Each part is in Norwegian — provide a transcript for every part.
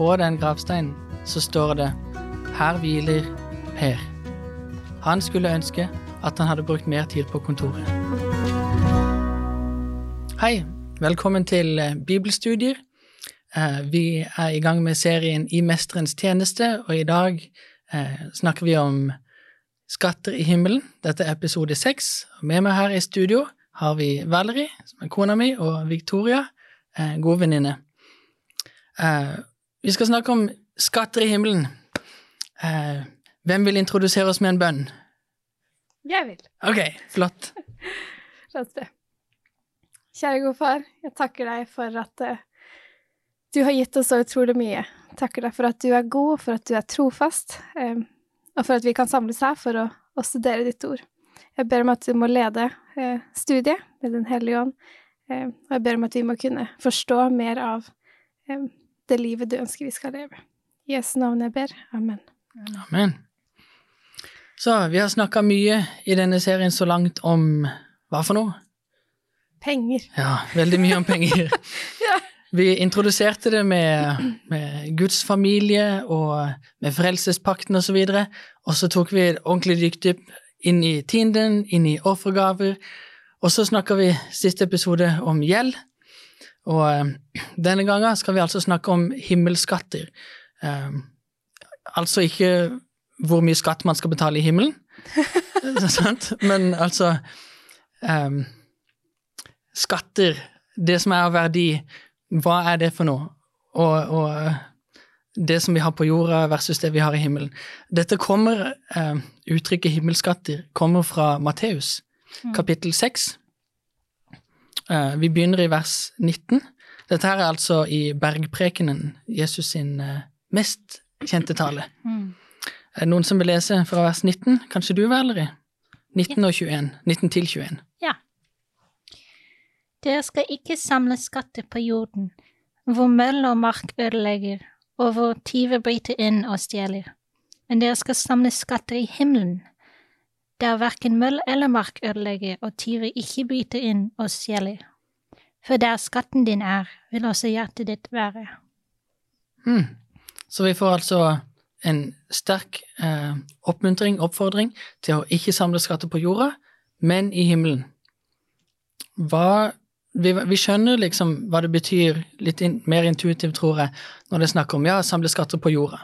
på den gravsteinen så står det 'Her hviler Per'. Han skulle ønske at han hadde brukt mer tid på kontoret. Hei, velkommen til eh, bibelstudier. Eh, Vi er i gang med serien I mesterens tjeneste, og i dag eh, snakker vi om skatter i himmelen. Dette er episode seks. Med meg her i studio har vi Valerie, som er kona mi, og Victoria, eh, god venninne. Eh, vi skal snakke om skatter i himmelen. Eh, hvem vil introdusere oss med en bønn? Jeg vil. Ok, flott. La oss be. Kjære gode far, jeg takker deg for at uh, du har gitt oss så utrolig mye. Takker deg for at du er god, for at du er trofast, um, og for at vi kan samles her for å, å studere ditt ord. Jeg ber om at du må lede uh, studiet med Den hellige ånd, um, og jeg ber om at vi må kunne forstå mer av eh, det livet du ønsker vi skal leve. I Jesu navn jeg ber. Amen. Amen. Så vi har snakka mye i denne serien så langt om hva for noe? Penger. Ja, veldig mye om penger. Ja. Vi introduserte det med, med Guds familie og med frelsespakten osv., og, og så tok vi et ordentlig dykdypp inn i tienden, inn i offergaver, og så snakka vi siste episode om gjeld. Og eh, denne gangen skal vi altså snakke om himmelskatter. Eh, altså ikke hvor mye skatt man skal betale i himmelen, men altså eh, Skatter, det som er av verdi, hva er det for noe? Og, og det som vi har på jorda versus det vi har i himmelen. Dette kommer, eh, Uttrykket himmelskatter kommer fra Matteus, kapittel 6. Eh, vi begynner i vers 19. Dette her er altså i bergprekenen, Jesus sin eh, mest kjente tale. Er det noen som vil lese fra vers 19? Kanskje du, Valerie? 19 og 21. 19 til 21. Ja. Dere skal ikke samle skatter på jorden, hvor møll og mark ødelegger, og hvor tyver bryter inn og stjeler. Men dere skal samle skatter i himmelen, der hverken møll eller mark ødelegger, og tyver ikke bryter inn og stjeler. For der skatten din er, vil også hjertet ditt være. Hmm. Så vi får altså en sterk eh, oppmuntring, oppfordring, til å ikke samle skatter på jorda, men i himmelen. Hva vi, vi skjønner liksom hva det betyr, litt in, mer intuitivt, tror jeg, når det er snakk om ja, samle skatter på jorda.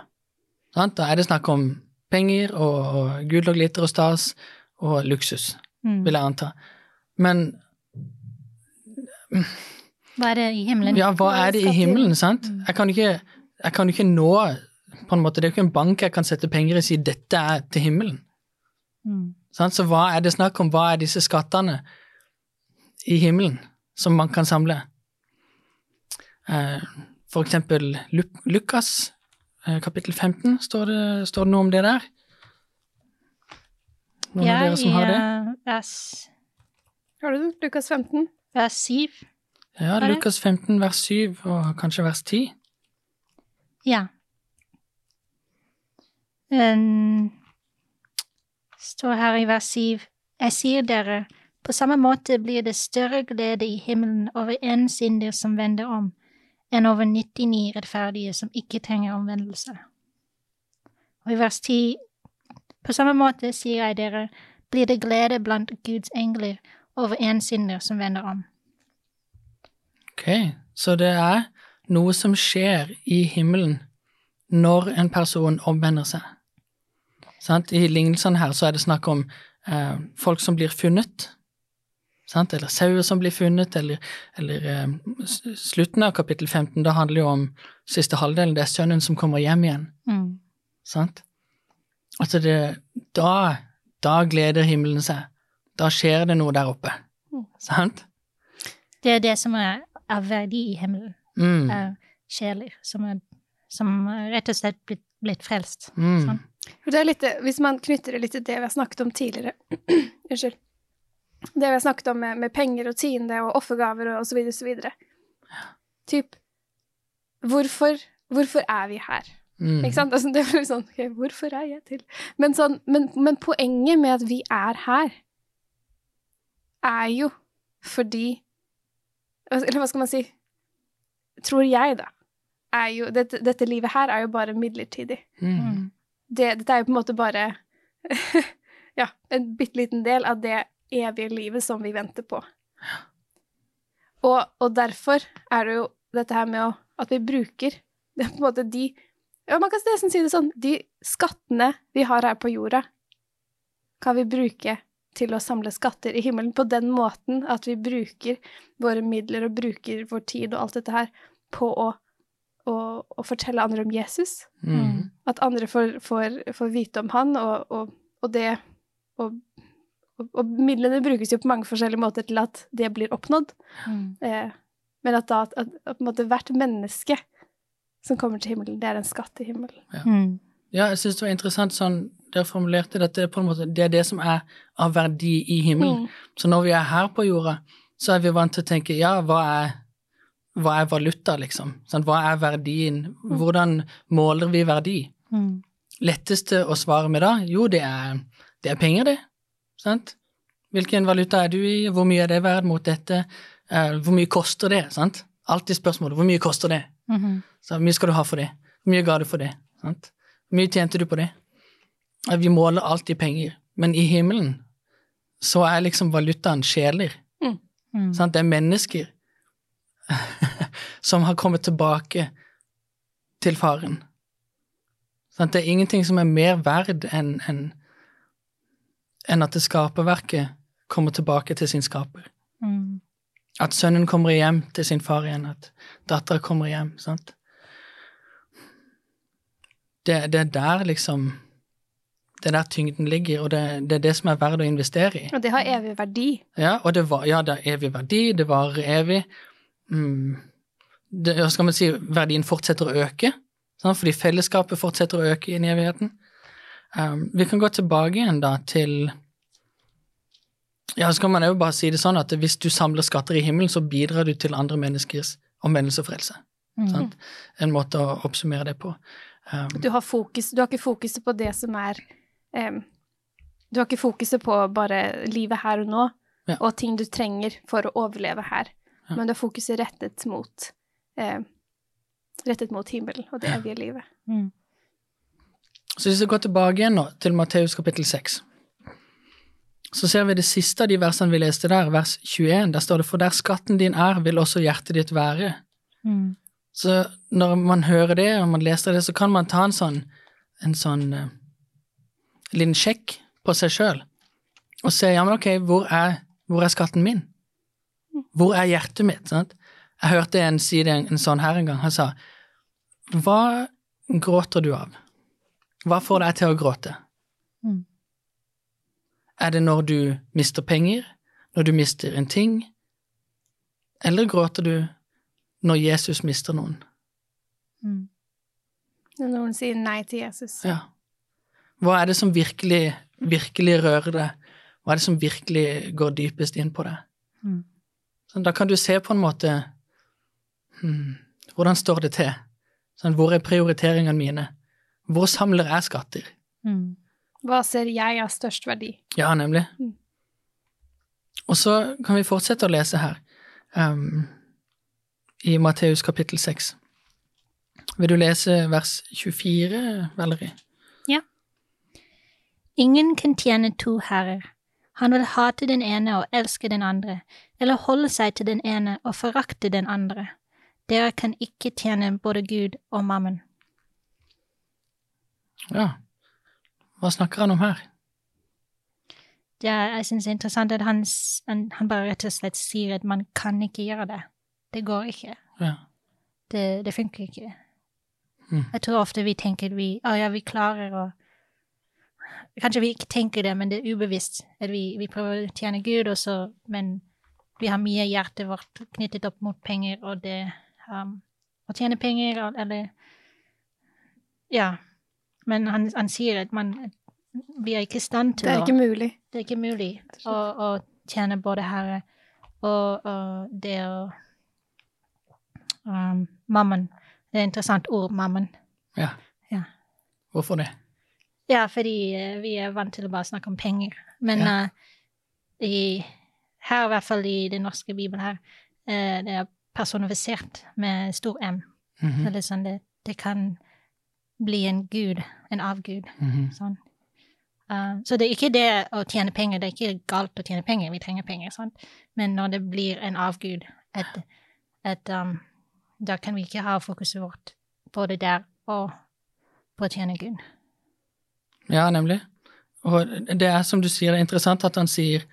Da er det snakk om penger og, og gull og glitter og stas og luksus, Mm. vil jeg anta. Men Hva er det i himmelen? ja, hva er det i himmelen, sant? Mm. Jeg kan ikke, jeg kan ikke nå på en måte, Det er jo ikke en bank jeg kan sette penger i og si dette er til himmelen. Mm. Så hva er det snakk om? Hva er disse skattene i himmelen som man kan samle? Eh, For eksempel Lukas, kapittel 15, står det, står det noe om det der? Noen av dere som har det? i eh, Har du? Lukas 15? vers 7. Ja, er? Lukas 15, vers 7, og kanskje vers 10. Ja. Um, står her i vers 7. Jeg sier dere, på samme måte blir det større glede i himmelen over en synder som vender om, enn over 99 rettferdige som ikke trenger omvendelse. Og i vers 10, på samme måte sier jeg dere, blir det glede blant Guds engler over en synder som vender om. Ok, så det er noe som skjer i himmelen når en person omvender seg. I lignelsene her så er det snakk om eh, folk som blir funnet, sant? eller sauer som blir funnet, eller, eller eh, slutten av kapittel 15, da handler det jo om siste halvdelen, det er sønnen som kommer hjem igjen. Mm. Sant? Altså det, da, da gleder himmelen seg. Da skjer det noe der oppe. Mm. Sant? Det er det som er av verdi i himmelen. Mm. er sjeler som er, som er rett og slett blitt, blitt frelst. Mm. Sånn. Det er litt, hvis man knytter det litt til det vi har snakket om tidligere Unnskyld. Det vi har snakket om med, med penger og tiende og offergaver og, osv. så videre. Typ Hvorfor, hvorfor er vi her? Mm. Ikke sant? Altså, det er litt sånn okay, Hvorfor er jeg til? Men, sånn, men, men poenget med at vi er her, er jo fordi Eller hva skal man si? Tror jeg, da. er jo dette, dette livet her er jo bare midlertidig. Mm. Det, dette er jo på en måte bare Ja, en bitte liten del av det evige livet som vi venter på. Og, og derfor er det jo dette her med å, at vi bruker det er på en måte de ja, Man kan nesten si det sånn De skattene vi har her på jorda, kan vi bruke til å samle skatter i himmelen på den måten at vi bruker våre midler og bruker vår tid og alt dette her på å, å, å fortelle andre om Jesus. Mm. At andre får, får, får vite om han, og, og, og det og, og, midlene brukes jo på mange forskjellige måter til at det blir oppnådd. Mm. Eh, men at da at, at, at på en måte hvert menneske som kommer til himmelen, det er en skatt i himmelen. Mm. Ja, jeg syns det var interessant sånn dere formulerte dette det på en måte det er det som er av verdi i himmelen. Mm. Så når vi er her på jorda, så er vi vant til å tenke ja, hva er, hva er valuta, liksom? Sånn, hva er verdien? Hvordan måler vi verdi? Mm. Letteste å svare med da? Jo, det er, det er penger, det. Sant? Hvilken valuta er du i? Hvor mye er det verdt mot dette? Eh, hvor mye koster det? Sant? Alltid spørsmålet hvor mye koster det? Mhm. Så hvor mye skal du ha for det? Hvor mye ga du for det? Sant? Hvor mye tjente du på det? Vi måler alltid penger, men i himmelen så er liksom valutaen sjeler. Mm. Sant? Det er mennesker som har kommet tilbake til faren. Sant? Det er ingenting som er mer verd enn enn enn at det skaperverket kommer tilbake til sin skaper. Mm. At sønnen kommer hjem til sin far igjen, at dattera kommer hjem. sant? Det, det er der liksom Det er der tyngden ligger, og det, det er det som er verdt å investere i. Og det har evig verdi. Ja, og det, var, ja, det har evig verdi, det varer evig. Mm. Det, skal man si, verdien fortsetter å øke, sant? fordi fellesskapet fortsetter å øke i evigheten. Um, vi kan gå tilbake igjen da til Ja, så kan man jo bare si det sånn at hvis du samler skatter i himmelen, så bidrar du til andre menneskers omvendelse og frelse. Mm. Sant? En måte å oppsummere det på. Um, Du har, fokus, du har ikke fokuset på det som er um, Du har ikke fokuset på bare livet her og nå, Ja. og ting du trenger for å overleve her, Ja. men du har fokuset rettet mot um, Rettet mot himmelen og det evige livet. Mm. Så hvis vi går tilbake igjen nå til Matteus kapittel 6, så ser vi det siste av de versene vi leste der, vers 21. Der står det 'For der skatten din er, vil også hjertet ditt være'. Mm. Så når man hører det, og man leser det, så kan man ta en sånn, en sånn uh, liten sjekk på seg sjøl og se ja, men ok, hvor er, hvor er skatten min? Hvor er hjertet mitt? Sant? Jeg hørte en si det en, en sånn her en gang. Han sa Hva gråter du av? Hva får deg til å gråte? Mm. Er det når du mister penger? Når du mister en ting? Eller gråter du når Jesus mister noen? Mm. Når noen sier nei til Jesus. Ja. Hva er det som virkelig, virkelig rører deg? Hva er det som virkelig går dypest inn på deg? Mm. Sånn, da kan du se på en måte hmm, Hvordan står det til? Sånn, hvor er prioriteringene mine? Hvor samler jeg skatter? Mm. Hva ser jeg av størst verdi? Ja, nemlig. Mm. Og så kan vi fortsette å lese her, um, i Matteus kapittel 6. Vil du lese vers 24, Valerie? Ja. Ingen kan tjene to herrer. Han vil hate den ene og elske den andre, eller holde seg til den ene og forakte den andre. Dere kan ikke tjene både Gud og mammon. Ja. Hva snakker han om her? Er, jeg synes det er interessant at han, han, bare rett og slett sier at man kan ikke gjøre det. Det går ikke. Ja. Det, det funker ikke. Mm. Jeg tror ofte vi tenker at vi, å ja, vi klarer å Kanskje vi ikke tenker det, men det er ubevisst at vi, vi prøver å tjene Gud, også, men vi har mye hjertet vårt knyttet opp mot penger, og det um, Å tjene penger, eller Ja. Men han, han sier at man Vi er ikke i stand til Det er ikke mulig. det er ikke mulig å, å tjene både Herre og, og det å um, Mammen. Det er et interessant ord, mammen. ja. Ja. Hvorfor det? Ja, fordi uh, vi er vant til å bare snakke om penger. Men Ja. uh, i, her, i hvert fall i den norske bibelen her, uh, det er personifisert med stor M. Mhm. Så det sånn det, det kan bli en gud, en avgud. Mhm. Sånn. Uh, så det er ikke det å tjene penger, det er ikke galt å tjene penger, vi trenger penger, sånn. men når det blir en avgud, et, et, um, da kan vi ikke ha fokuset vårt både der og på å tjene Gud. Ja, nemlig. Og det er som du sier, det er interessant at han sier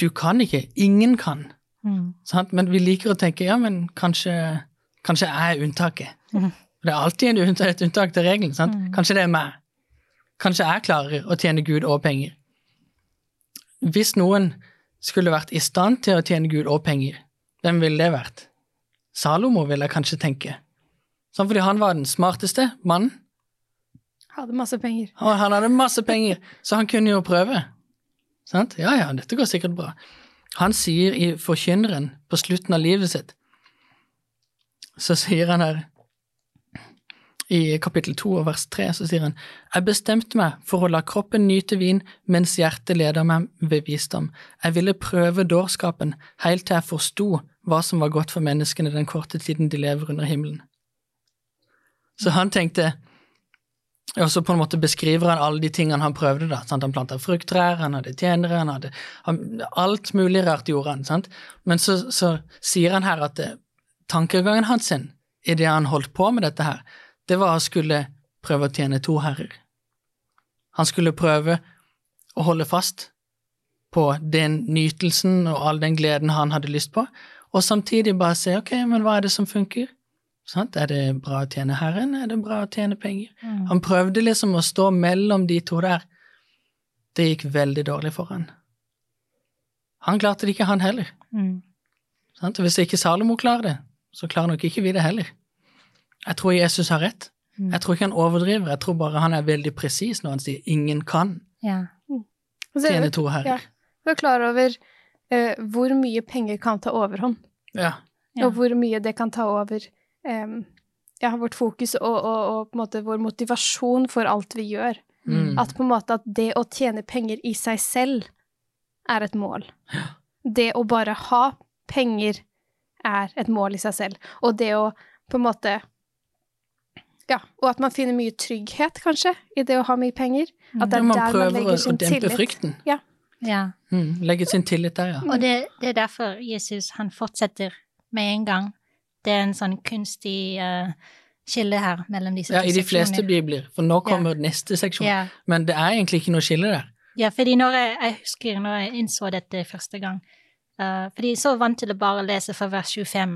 du kan ikke, ingen kan. Mm. Men vi liker å tenke ja, men kanskje, kanskje jeg er unntaket. Mhm. Det er alltid et unntak til regelen. sant? Mm. Kanskje det er meg. Kanskje jeg klarer å tjene Gud og penger. Hvis noen skulle vært i stand til å tjene Gud og penger, hvem ville det vært? Salomo, vil jeg kanskje tenke. Sånn fordi han var den smarteste mannen. Hadde masse penger. Og han hadde masse penger, så han kunne jo prøve. Sant? Ja, ja, dette går sikkert bra. Han sier i Forkynneren på slutten av livet sitt, så sier han her i kapittel 2 og vers 3, så sier han Jeg bestemte meg for å la kroppen nyte vin mens hjertet leder meg ved visdom. Jeg ville prøve dårskapen helt til jeg forsto hva som var godt for menneskene den korte tiden de lever under himmelen. Så han tenkte og så på en måte beskriver han alle de tingene han prøvde. da, sant? Han planta frukttrær, han hadde tjenere, han hadde han, Alt mulig rart gjorde han. sant? Men så, så sier han her at det, tankegangen hans sin, i det han holdt på med dette her, det var å skulle prøve å tjene to herrer. Han skulle prøve å holde fast på den nytelsen og all den gleden han hadde lyst på, og samtidig bare se ok, men hva er det som funker? Sant? Er det bra å tjene Herren, er det bra å tjene penger? Mm. Han prøvde liksom å stå mellom de to der. Det gikk veldig dårlig for han. Han klarte det ikke, han heller. Mm. Hvis ikke Salomo klarer det, så klarer nok ikke vi det heller. Jeg tror Jesus har rett. Mm. Jeg tror ikke han overdriver, jeg tror bare han er veldig presis når han sier 'ingen kan Ja. Tjene vi, to ja, herrer'. vi er klar over uh, hvor mye penger kan ta overhånd, Ja. Ja. og hvor mye det kan ta over um, ja, vårt fokus og, og, og på en måte vår motivasjon for alt vi gjør. Mm. At på en måte at det å tjene penger i seg selv er et mål. Det å bare ha penger er et mål i seg selv. Og det å på en måte Ja, og at man finner mye trygghet, kanskje, i det å ha mye penger. At det Ja, er man der man prøver å, prøver å dempe tillit. frykten. ja. Mm. Legge sin tillit der, ja. Og det, det er derfor Jesus han fortsetter med en gang. Det er en sånn kunstig uh, skille her mellom disse seksjonene. Ja, I de fleste bibler, for nå kommer neste seksjon. Ja. Men det er egentlig ikke noe skille der. Ja, fordi når jeg, jeg husker når jeg innså dette første gang uh, Fordi jeg er så vant til å bare lese fra vers 25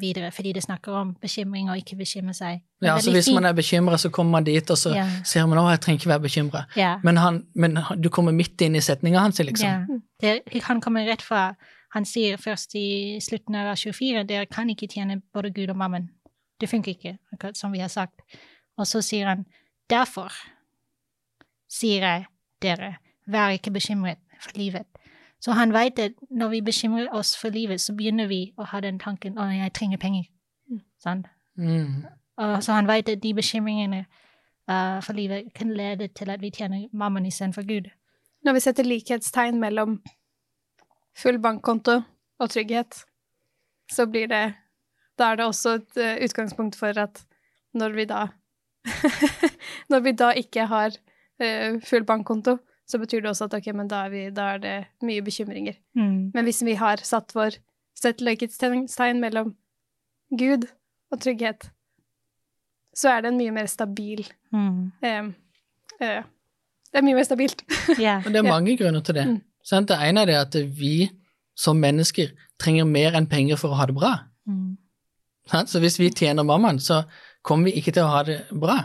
videre, fordi det snakker om bekymring og ikke bekymre seg. Ja, altså Hvis man er bekymra, så kommer man dit, og så Ja. ser man at jeg trenger ikke være bekymra. Ja. Men, men du kommer midt inn i setninga hans, liksom. Ja. Det, han kommer rett fra Han sier først i slutten av 24 dere kan ikke tjene både Gud og mammen. Det funker ikke, akkurat som vi har sagt. Og så sier han derfor sier jeg dere, vær ikke bekymret for livet. Så han vet at når vi bekymrer oss for livet, så begynner vi å ha den tanken å, jeg trenger penger. Sånn. Mm. Og så han vet at de bekymringene uh, for livet kan lede til at vi tjener mammen istedenfor Gud. Når vi setter likhetstegn mellom full bankkonto og trygghet, så blir det Da er det også et eh, utgangspunkt for at når vi da Når vi da ikke har eh, full bankkonto, så betyr det også at ok, men da er, vi, da er det mye bekymringer. Mm. Men hvis vi har satt vår sett likhetstegn mellom Gud og trygghet, så er det en mye mer stabil Mm. eh, eh, Det er mye mer stabilt. Yeah. Og det er mange grunner til det. Mm. Sant? Det ene er det at vi som mennesker trenger mer enn penger for å ha det bra. Mm. Så hvis vi tjener mammaen, så kommer vi ikke til å ha det bra.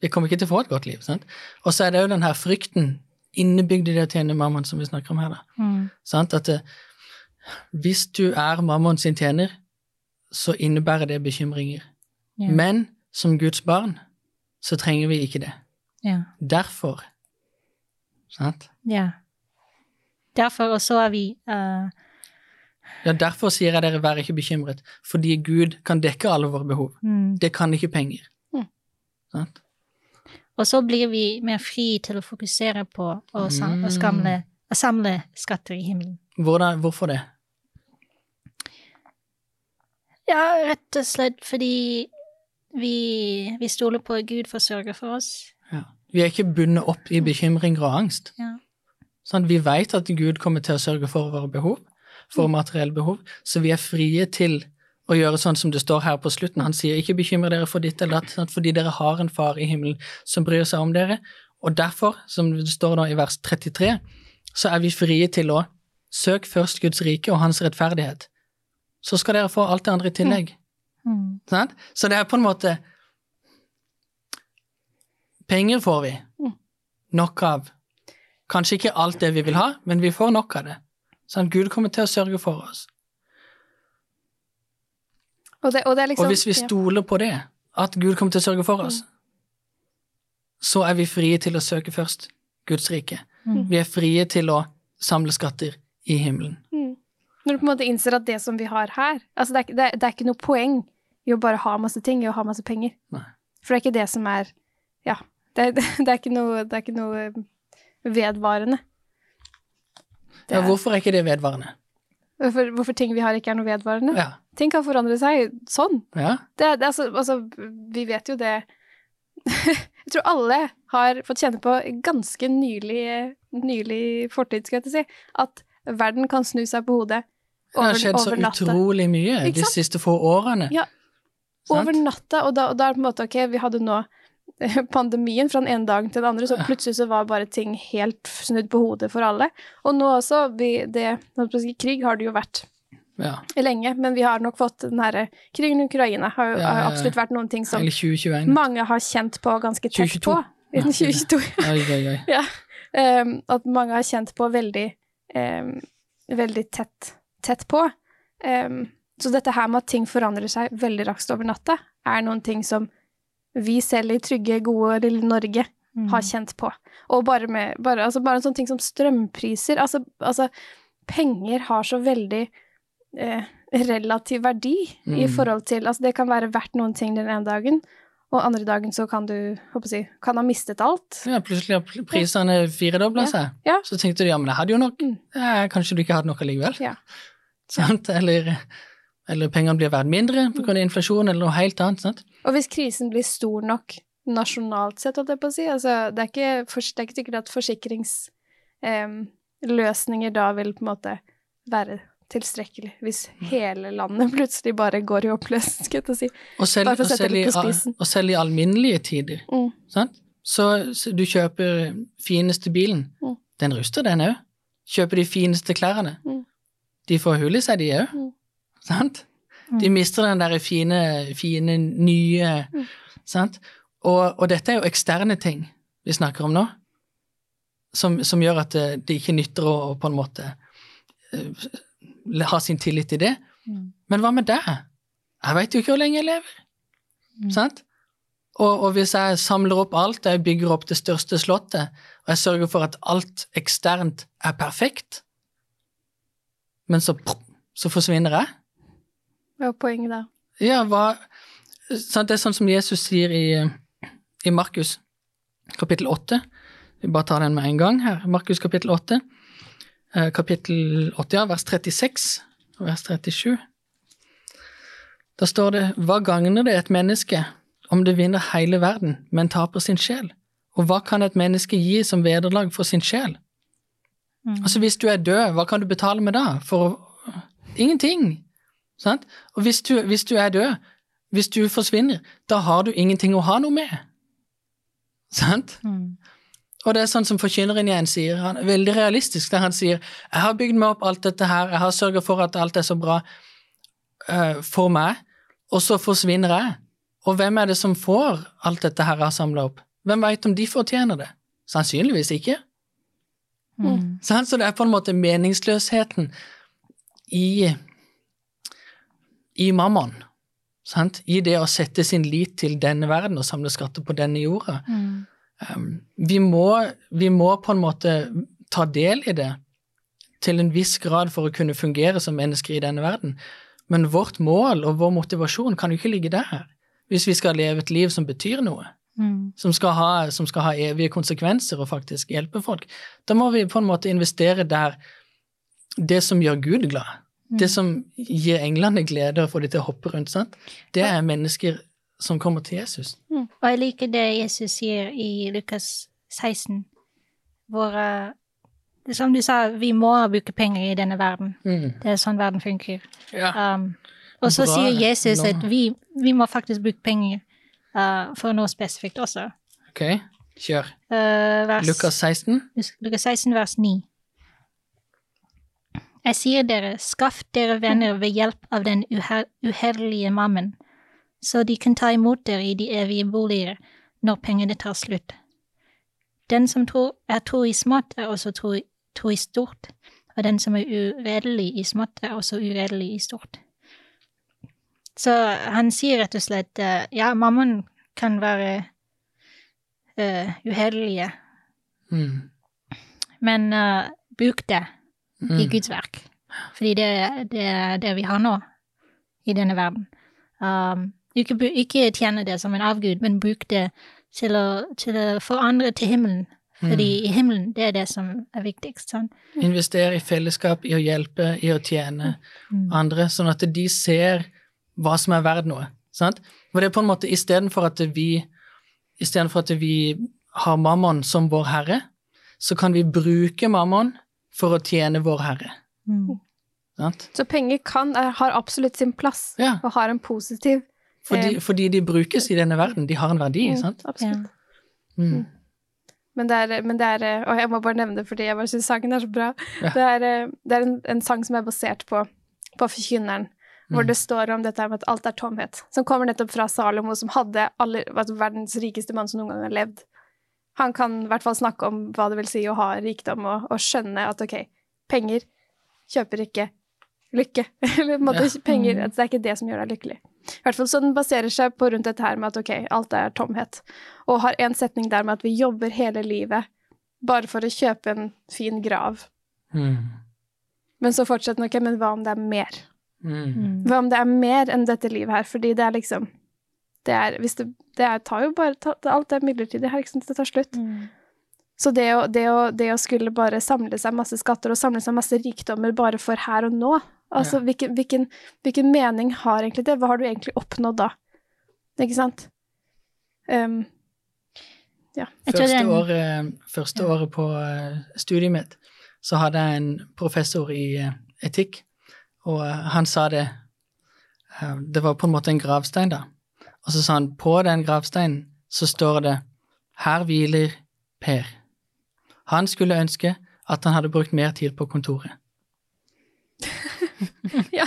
Vi kommer ikke til å få et godt liv. Sant? Og så er det jo den her frykten innebygd i det å tjene mammaen som vi snakker om her. da. Mm. Sant? At det, hvis du er mammaen sin tjener, så innebærer det bekymringer. Ja. Men som Guds barn så trenger vi ikke det. Ja. Derfor. Sant? ja. Derfor og så er vi uh, Ja, derfor sier jeg dere, vær ikke bekymret, fordi Gud kan dekke alle våre behov. mm. Det kan ikke penger. Mm. Sant? Og så blir vi mer fri til å fokusere på å, samle, å, Mm. skamle, samle skatter i himmelen. Hvordan, hvorfor det? Ja, rett og slett fordi vi, vi stoler på at Gud får sørge for oss. Ja. Vi er ikke bundet opp i bekymringer og angst. Ja. Sånn, vi vet at Gud kommer til å sørge for våre behov, for materielle behov, så vi er frie til å gjøre sånn som det står her på slutten. Han sier ikke bekymre dere for ditt eller datt, fordi dere har en far i himmelen som bryr seg om dere. Og derfor, som det står da i vers 33, så er vi frie til å søke først Guds rike og hans rettferdighet. Så skal dere få alt det andre i tillegg. Mm. Sant? Så det er på en måte Penger får vi. Mm. Nok av. Kanskje ikke alt det vi vil ha, men vi får nok av det. Sånn, Gud kommer til å sørge for oss. Og det, og det er liksom Og hvis vi stoler på det, at Gud kommer til å sørge for oss, så er vi frie til å søke først Guds rike. Mm. Vi er frie til å samle skatter i himmelen. Mm. Når du på en måte innser at det som vi har her altså det, er, det, er, det er ikke noe poeng i å bare ha masse ting, i å ha masse penger. Nei. For det er ikke det som er Ja. Det, er, ikke noe, det er ikke noe vedvarende. Det Ja, er- hvorfor er ikke det vedvarende? Hvorfor, hvorfor ting vi har, ikke er noe vedvarende. Ja. Ting kan forandre seg sånn. ja. Det, det, altså, altså, vi vet jo det Jeg tror alle har fått kjenne på ganske nylig, nylig fortid, skal jeg til å si, at verden kan snu seg på hodet over natta. Det har skjedd så natta. utrolig mye de siste få årene. Ja, Over natta, og da, og da er det på en måte ok, vi hadde nå pandemien fra den ene dagen til den andre, så plutselig så var bare ting helt snudd på hodet for alle. Og nå også, vi, det, krig har det jo vært Ja. lenge, men vi har nok fått den herre krigen i Ukraina har jo Ja, ja, absolutt vært noen ting som 2021. mange har kjent på ganske tett 2022. på. Ja, 2022. Oi, oi, oi. Ja. Ehm, at mange har kjent på veldig um, veldig tett, tett på. Um, så dette her med at ting forandrer seg veldig raskt over natta, er noen ting som vi selv i trygge, gode lille Norge Mm. har kjent på. Og bare med bare, altså bare en sånn ting som strømpriser. Altså, altså penger har så veldig eh, relativ verdi i Mm. forhold til Altså det kan være verdt noen ting den ene dagen, og andre dagen så kan du håper jeg, si, kan ha mistet alt. Ja, plutselig har prisene ja. firedobla seg. Ja. Så tenkte du ja, men jeg hadde jo nok. Mm. Eh, kanskje du ikke hadde nok allikevel. Ja. Sant? Eller, eller pengene blir verdt mindre pga. inflasjon eller noe helt annet. Sant? Og hvis krisen blir stor nok nasjonalt sett, holdt jeg på å si, altså det er ikke, det er ikke sikkert at forsikringsløsninger da vil på en måte være tilstrekkelig, hvis hele landet plutselig bare går i oppløsning, skal jeg si. Og selv, Bare for å sette det på spissen. og selv i alminnelige tider. Mm. Sant? Så, så du kjøper fineste bilen. Mm. Den ruster, den òg. Kjøper de fineste klærne. Mm. De får hull i seg, de òg. Mm. Sant? Mm. De mister den der fine, fine nye Mm. Sant? Og, og dette er jo eksterne ting vi snakker om nå, som, som gjør at det, det ikke nytter å, å på en måte eh, ha sin tillit til det. Mm. Men hva med deg? Jeg veit jo ikke hvor lenge jeg lever. Mm. Sant? Og, og hvis jeg samler opp alt, jeg bygger opp det største slottet, og jeg sørger for at alt eksternt er perfekt, men så, så forsvinner jeg Hva er poenget da? Ja, hva sant? Det er sånn som Jesus sier i, i Markus kapittel 8. Vi bare tar den med en gang her. Markus kapittel 8. Eh, kapittel 8, ja, vers 36 og vers 37. Da står det Hva gagner det et menneske om det vinner hele verden, men taper sin sjel? Og hva kan et menneske gi som vederlag for sin sjel? Mm. Altså, hvis du er død, hva kan du betale med da? For Ingenting. Sant? Og hvis du, hvis du er død, hvis du forsvinner, da har du ingenting å ha noe med. Sant? Mm. Og det er sånn som forkynneren igjen sier, han er veldig realistisk, der han sier jeg har bygd meg opp alt dette her, jeg har sørget for at alt er så bra uh, for meg, og så forsvinner jeg. Og hvem er det som får alt dette her jeg har samla opp? Hvem veit om de fortjener det? Sannsynligvis ikke. Mm. Sant? Så det er på en måte meningsløsheten i, i mammon. Sant? I det å sette sin lit til denne verden og samle skatter på denne jorda. Mm. Um, vi, må, vi må på en måte ta del i det til en viss grad for å kunne fungere som mennesker i denne verden. Men vårt mål og vår motivasjon kan jo ikke ligge der, hvis vi skal leve et liv som betyr noe Mm. som skal, ha, som skal ha evige konsekvenser og faktisk hjelpe folk. Da må vi på en måte investere der det som gjør Gud glad. Det som gir englene glede og får de til å hoppe rundt, sant? det er mennesker som kommer til Jesus. Og jeg liker det Jesus sier i Lukas 16, hvor eh, Som du sa, vi må bruke penger i denne verden. Mm. Det er sånn verden funker. Ja. Um, og så Bra. sier Jesus at vi, vi må faktisk bruke penger uh, for noe spesifikt også. Ok, kjør. Uh, vers, Lukas 16. Lukas 16, vers 9. Jeg sier dere, skaff dere venner ved hjelp av den uher uhellige mammen, så de kan ta imot dere i de evige boliger når pengene tar slutt. Den som tror, er tro i smått, er også tro, tro i stort, og den som er uredelig i smått, er også uredelig i stort. Så han sier rett og slett, eh, ja, mammaen kan være uh, uheldige, Mm. men uh, bruk det i Mm. Guds verk. Fordi det, det er det vi har nå i denne verden. Um, ikke, ikke tjene det som en avgud, men bruk det til å, til å få andre til himmelen. Fordi i himmelen, det er det som er viktigst. Sånn. Investere i fellesskap, i å hjelpe, i å tjene Mm. andre, sånn at de ser hva som er verdt noe. Sant? For det er på en måte istedenfor at vi Istedenfor at vi har mammon som vår herre, så kan vi bruke mammon for å tjene vår herre. Mm. Sant? Så penger kan, er, har absolutt sin plass, Ja, og har en positiv fordi, Eh. fordi de brukes i denne verden. De har en verdi, Mm, sant? Absolutt. Ja. Mm. Men det er, men det er Og jeg må bare nevne det fordi jeg bare syns sangen er så bra. Ja. Det er, eh, det er en, en sang som er basert på, på Forkynneren, hvor Mm. det står om dette med at alt er tomhet. Som kommer nettopp fra Salomo, som hadde alle, altså verdens rikeste mann som noen gang har levd. Han kan i hvert fall snakke om hva det vil si å ha rikdom, og, og skjønne at ok, penger kjøper ikke lykke. Eller måte, Ja. penger, Mm. at det er ikke det som gjør deg lykkelig. I hvert fall så den baserer seg på rundt dette her med at ok, alt er tomhet. Og har en setning der med at vi jobber hele livet bare for å kjøpe en fin grav. Mm. Men så fortsetter den, ok, men hva om det er mer? Mm. Mm. Hva om det er mer enn dette livet her? Fordi det er liksom Det er, hvis det, det er, tar jo bare ta, Alt er midlertidig her, ikke sant? Det tar slutt. Mm. Så det å, det, å, det å skulle bare samle seg masse skatter og samle seg masse rikdommer bare for her og nå Altså, Ja. hvilken, hvilken, hvilken mening har egentlig det? Hva har du egentlig oppnådd da? Ikke sant? Um, ja. Første, året, første året på eh, studiet mitt så hadde jeg en professor i eh, etikk, og eh, han sa det Det var på en måte en gravstein, da. Og så sa han på den gravsteinen så står det 'Her hviler Per'. Han skulle ønske at han hadde brukt mer tid på kontoret. Ja.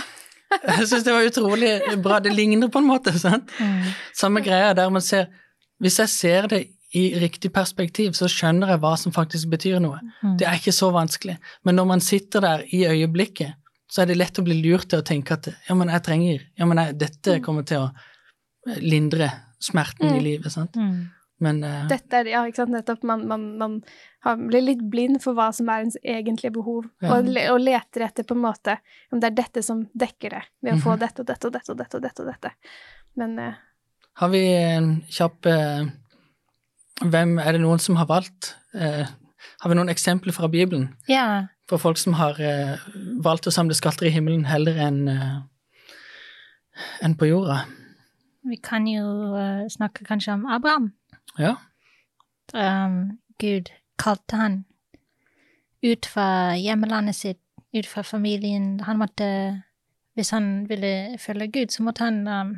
Jeg syns det var utrolig bra. Det ligner på en måte, sant? Mm. Samme greia der man ser Hvis jeg ser det i riktig perspektiv, så skjønner jeg hva som faktisk betyr noe. Mm. Det er ikke så vanskelig. Men når man sitter der i øyeblikket, så er det lett å bli lurt til å tenke at ja, men jeg trenger Ja, men jeg, dette kommer til å lindre smerten i Mm. livet, sant. Mm. Men uh, Dette er, ja, ikke sant, nettopp, man, man, man blir litt blind for hva som er ens egentlige behov, Ja. og, og leter etter på en måte om det er dette som dekker det, ved å få Mhm. dette og dette og dette og dette og dette. og dette. Men uh, har vi en kjapp uh, Hvem er det noen som har valgt? Eh, har vi noen eksempler fra Bibelen Ja. på folk som har eh, valgt å samle skatter i himmelen heller enn eh, enn på jorda? Vi kan jo uh, snakke kanskje om Abraham. Ja. Um, Gud kalte han ut fra hjemlandet sitt, ut fra familien. Han måtte, hvis han ville følge Gud, så måtte han um,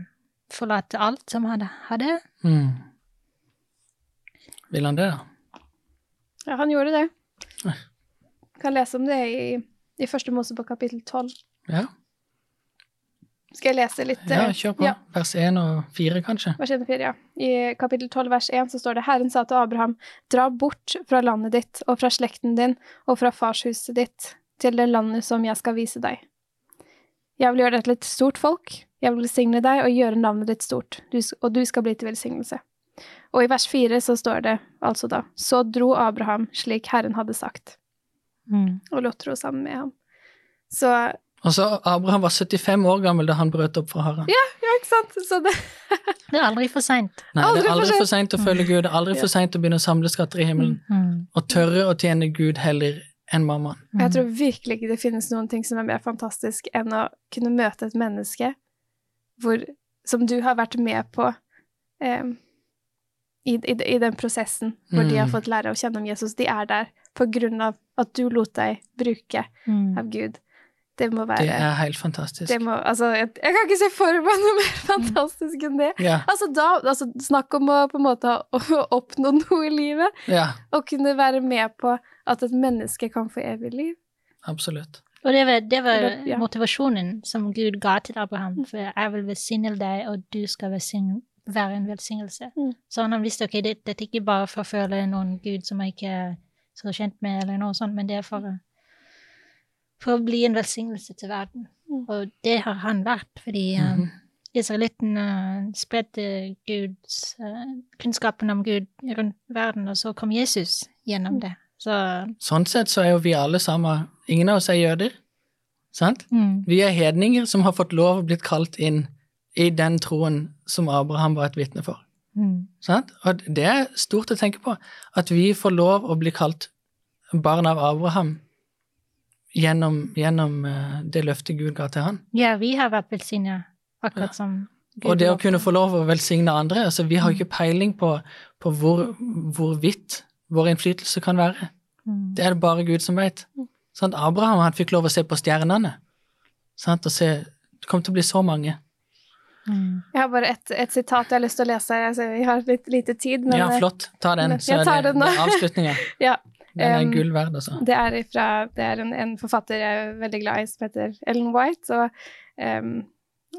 forlate alt som han hadde. Mm. Vil han det, da? ja, han gjorde det. Vi Kan lese om det i, i første Mosebok kapittel 12. Ja, Skal jeg lese litt? ja eh, kjør på. Ja. Vers 1 og 4, kanskje. Vers 1 og 4, ja. I kapittel 12 vers 1 så står det Herren sa til Abraham, dra bort fra landet ditt og fra slekten din og fra farshuset ditt til det landet som jeg skal vise deg. Jeg vil gjøre deg til et stort folk, jeg vil velsigne deg og gjøre navnet ditt stort, du, og du skal bli til velsignelse. Og i vers 4 så står det altså da, så dro Abraham slik Herren hadde sagt, Mm. og lot tro sammen med ham. Så, Og så Abraham var 75 år gammel da han brøt opp fra Haran. ja, ikke sant? Så det, Det er aldri for seint. Nei, det er aldri for seint å følge Gud, det er aldri Ja. for seint å begynne å samle skatter i himmelen. Mm. Og tørre å tjene Gud heller enn mammaen. Jeg tror virkelig ikke det finnes noen ting som er mer fantastisk enn å kunne møte et menneske hvor, som du har vært med på eh, i, i, i, den prosessen hvor mm. de har mm. fått lære å kjenne om Jesus. De er der på grunn av at du lot deg bruke mm. av Gud. Det må være Det er helt fantastisk. Må, altså, jeg, jeg, kan ikke se for meg noe mer fantastisk enn det. Ja. Altså, da, altså, snakk om å på en måte å oppnå noe i livet. Ja. Og kunne være med på at et menneske kan få evig liv. Absolutt. Og det var, det var ja. motivasjonen som Gud ga til Abraham. Mm. For jeg vil velsigne deg, og du skal være en velsignelse. Mm. Så han visste ok, det, er ikke bare for å føle noen Gud som jeg ikke er så kjent med, eller noe sånt, men det er for å for å bli en velsignelse til verden. Mm. Og det har han vært, fordi mm -hmm. israelittene spredte Guds uh, kunnskapen om Gud rundt verden, og så kom Jesus gjennom mm. det. Så, sånn sett så er jo vi alle sammen Ingen av oss er jøder, sant? Mm. Vi er hedninger som har fått lov og blitt kalt inn i den troen som Abraham var et vitne for. Mm. Sant? Og det er stort å tenke på, at vi får lov å bli kalt barn av Abraham gjennom, gjennom uh, det løftet Gud ga til han. Ja, vi har vært velsigna, akkurat ja. som Gud Og det å kunne få lov å velsigne andre. altså Vi har jo ikke peiling på, på hvor, hvor vidt vår innflytelse kan være. Mm. Det er det bare Gud som vet. Sånn, Abraham han fikk lov å se på stjernene. Sånn, Og se Det kom til å bli så mange. Mm. Jeg har bare et, et, sitat jeg har lyst til å lese. Altså, vi har litt lite tid. Men, ja, flott. Ta den, så er det, det avslutninga. ja. Den er gull verd, altså. Det er, fra, det er en, en, forfatter jeg er veldig glad i, som heter Ellen White, og um,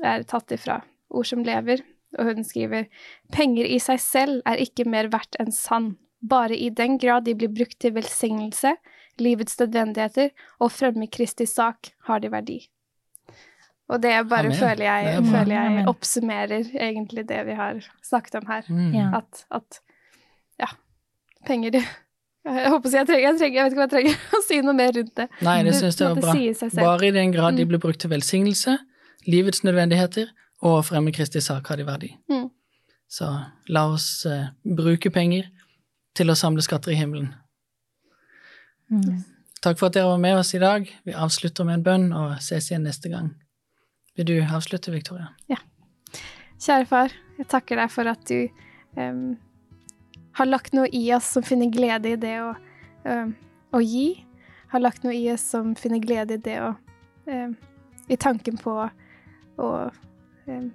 er tatt ifra Ord som lever, og hun skriver Penger i seg selv er ikke mer verdt enn sand, bare i den grad de blir brukt til velsignelse, livets nødvendigheter og fremme Kristi sak, har de verdi. Og det bare Amen. føler jeg, føler jeg oppsummerer egentlig det vi har snakket om her. Mm. At, at ja, penger jeg håper jeg trenger, jeg trenger, jeg vet ikke om jeg trenger å si noe mer rundt det. Nei, det syns jeg var bra. Bare i den grad de mm. blir brukt til velsignelse, livets nødvendigheter og fremme Kristi sak har de verdi. Mm. Så la oss uh, bruke penger til å samle skatter i himmelen. Mm. Takk for at dere var med oss i dag. Vi avslutter med en bønn og ses igjen neste gang. Vil du avslutte, Victoria? Ja. Kjære far, jeg takker deg for at du um, har lagt noe i oss som finner glede i det å, øh, å gi. Har lagt noe i oss som finner glede i det å øh, I tanken på å øh,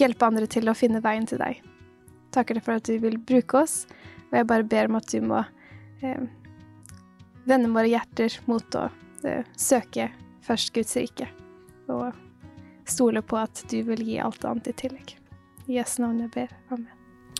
hjelpe andre til å finne veien til deg. Takker deg for at du vil bruke oss, og jeg bare ber om at du må vende våre hjerter mot å søke først Guds rike, og stole på at du vil gi alt annet i tillegg. I Jesu navn jeg ber. Amen.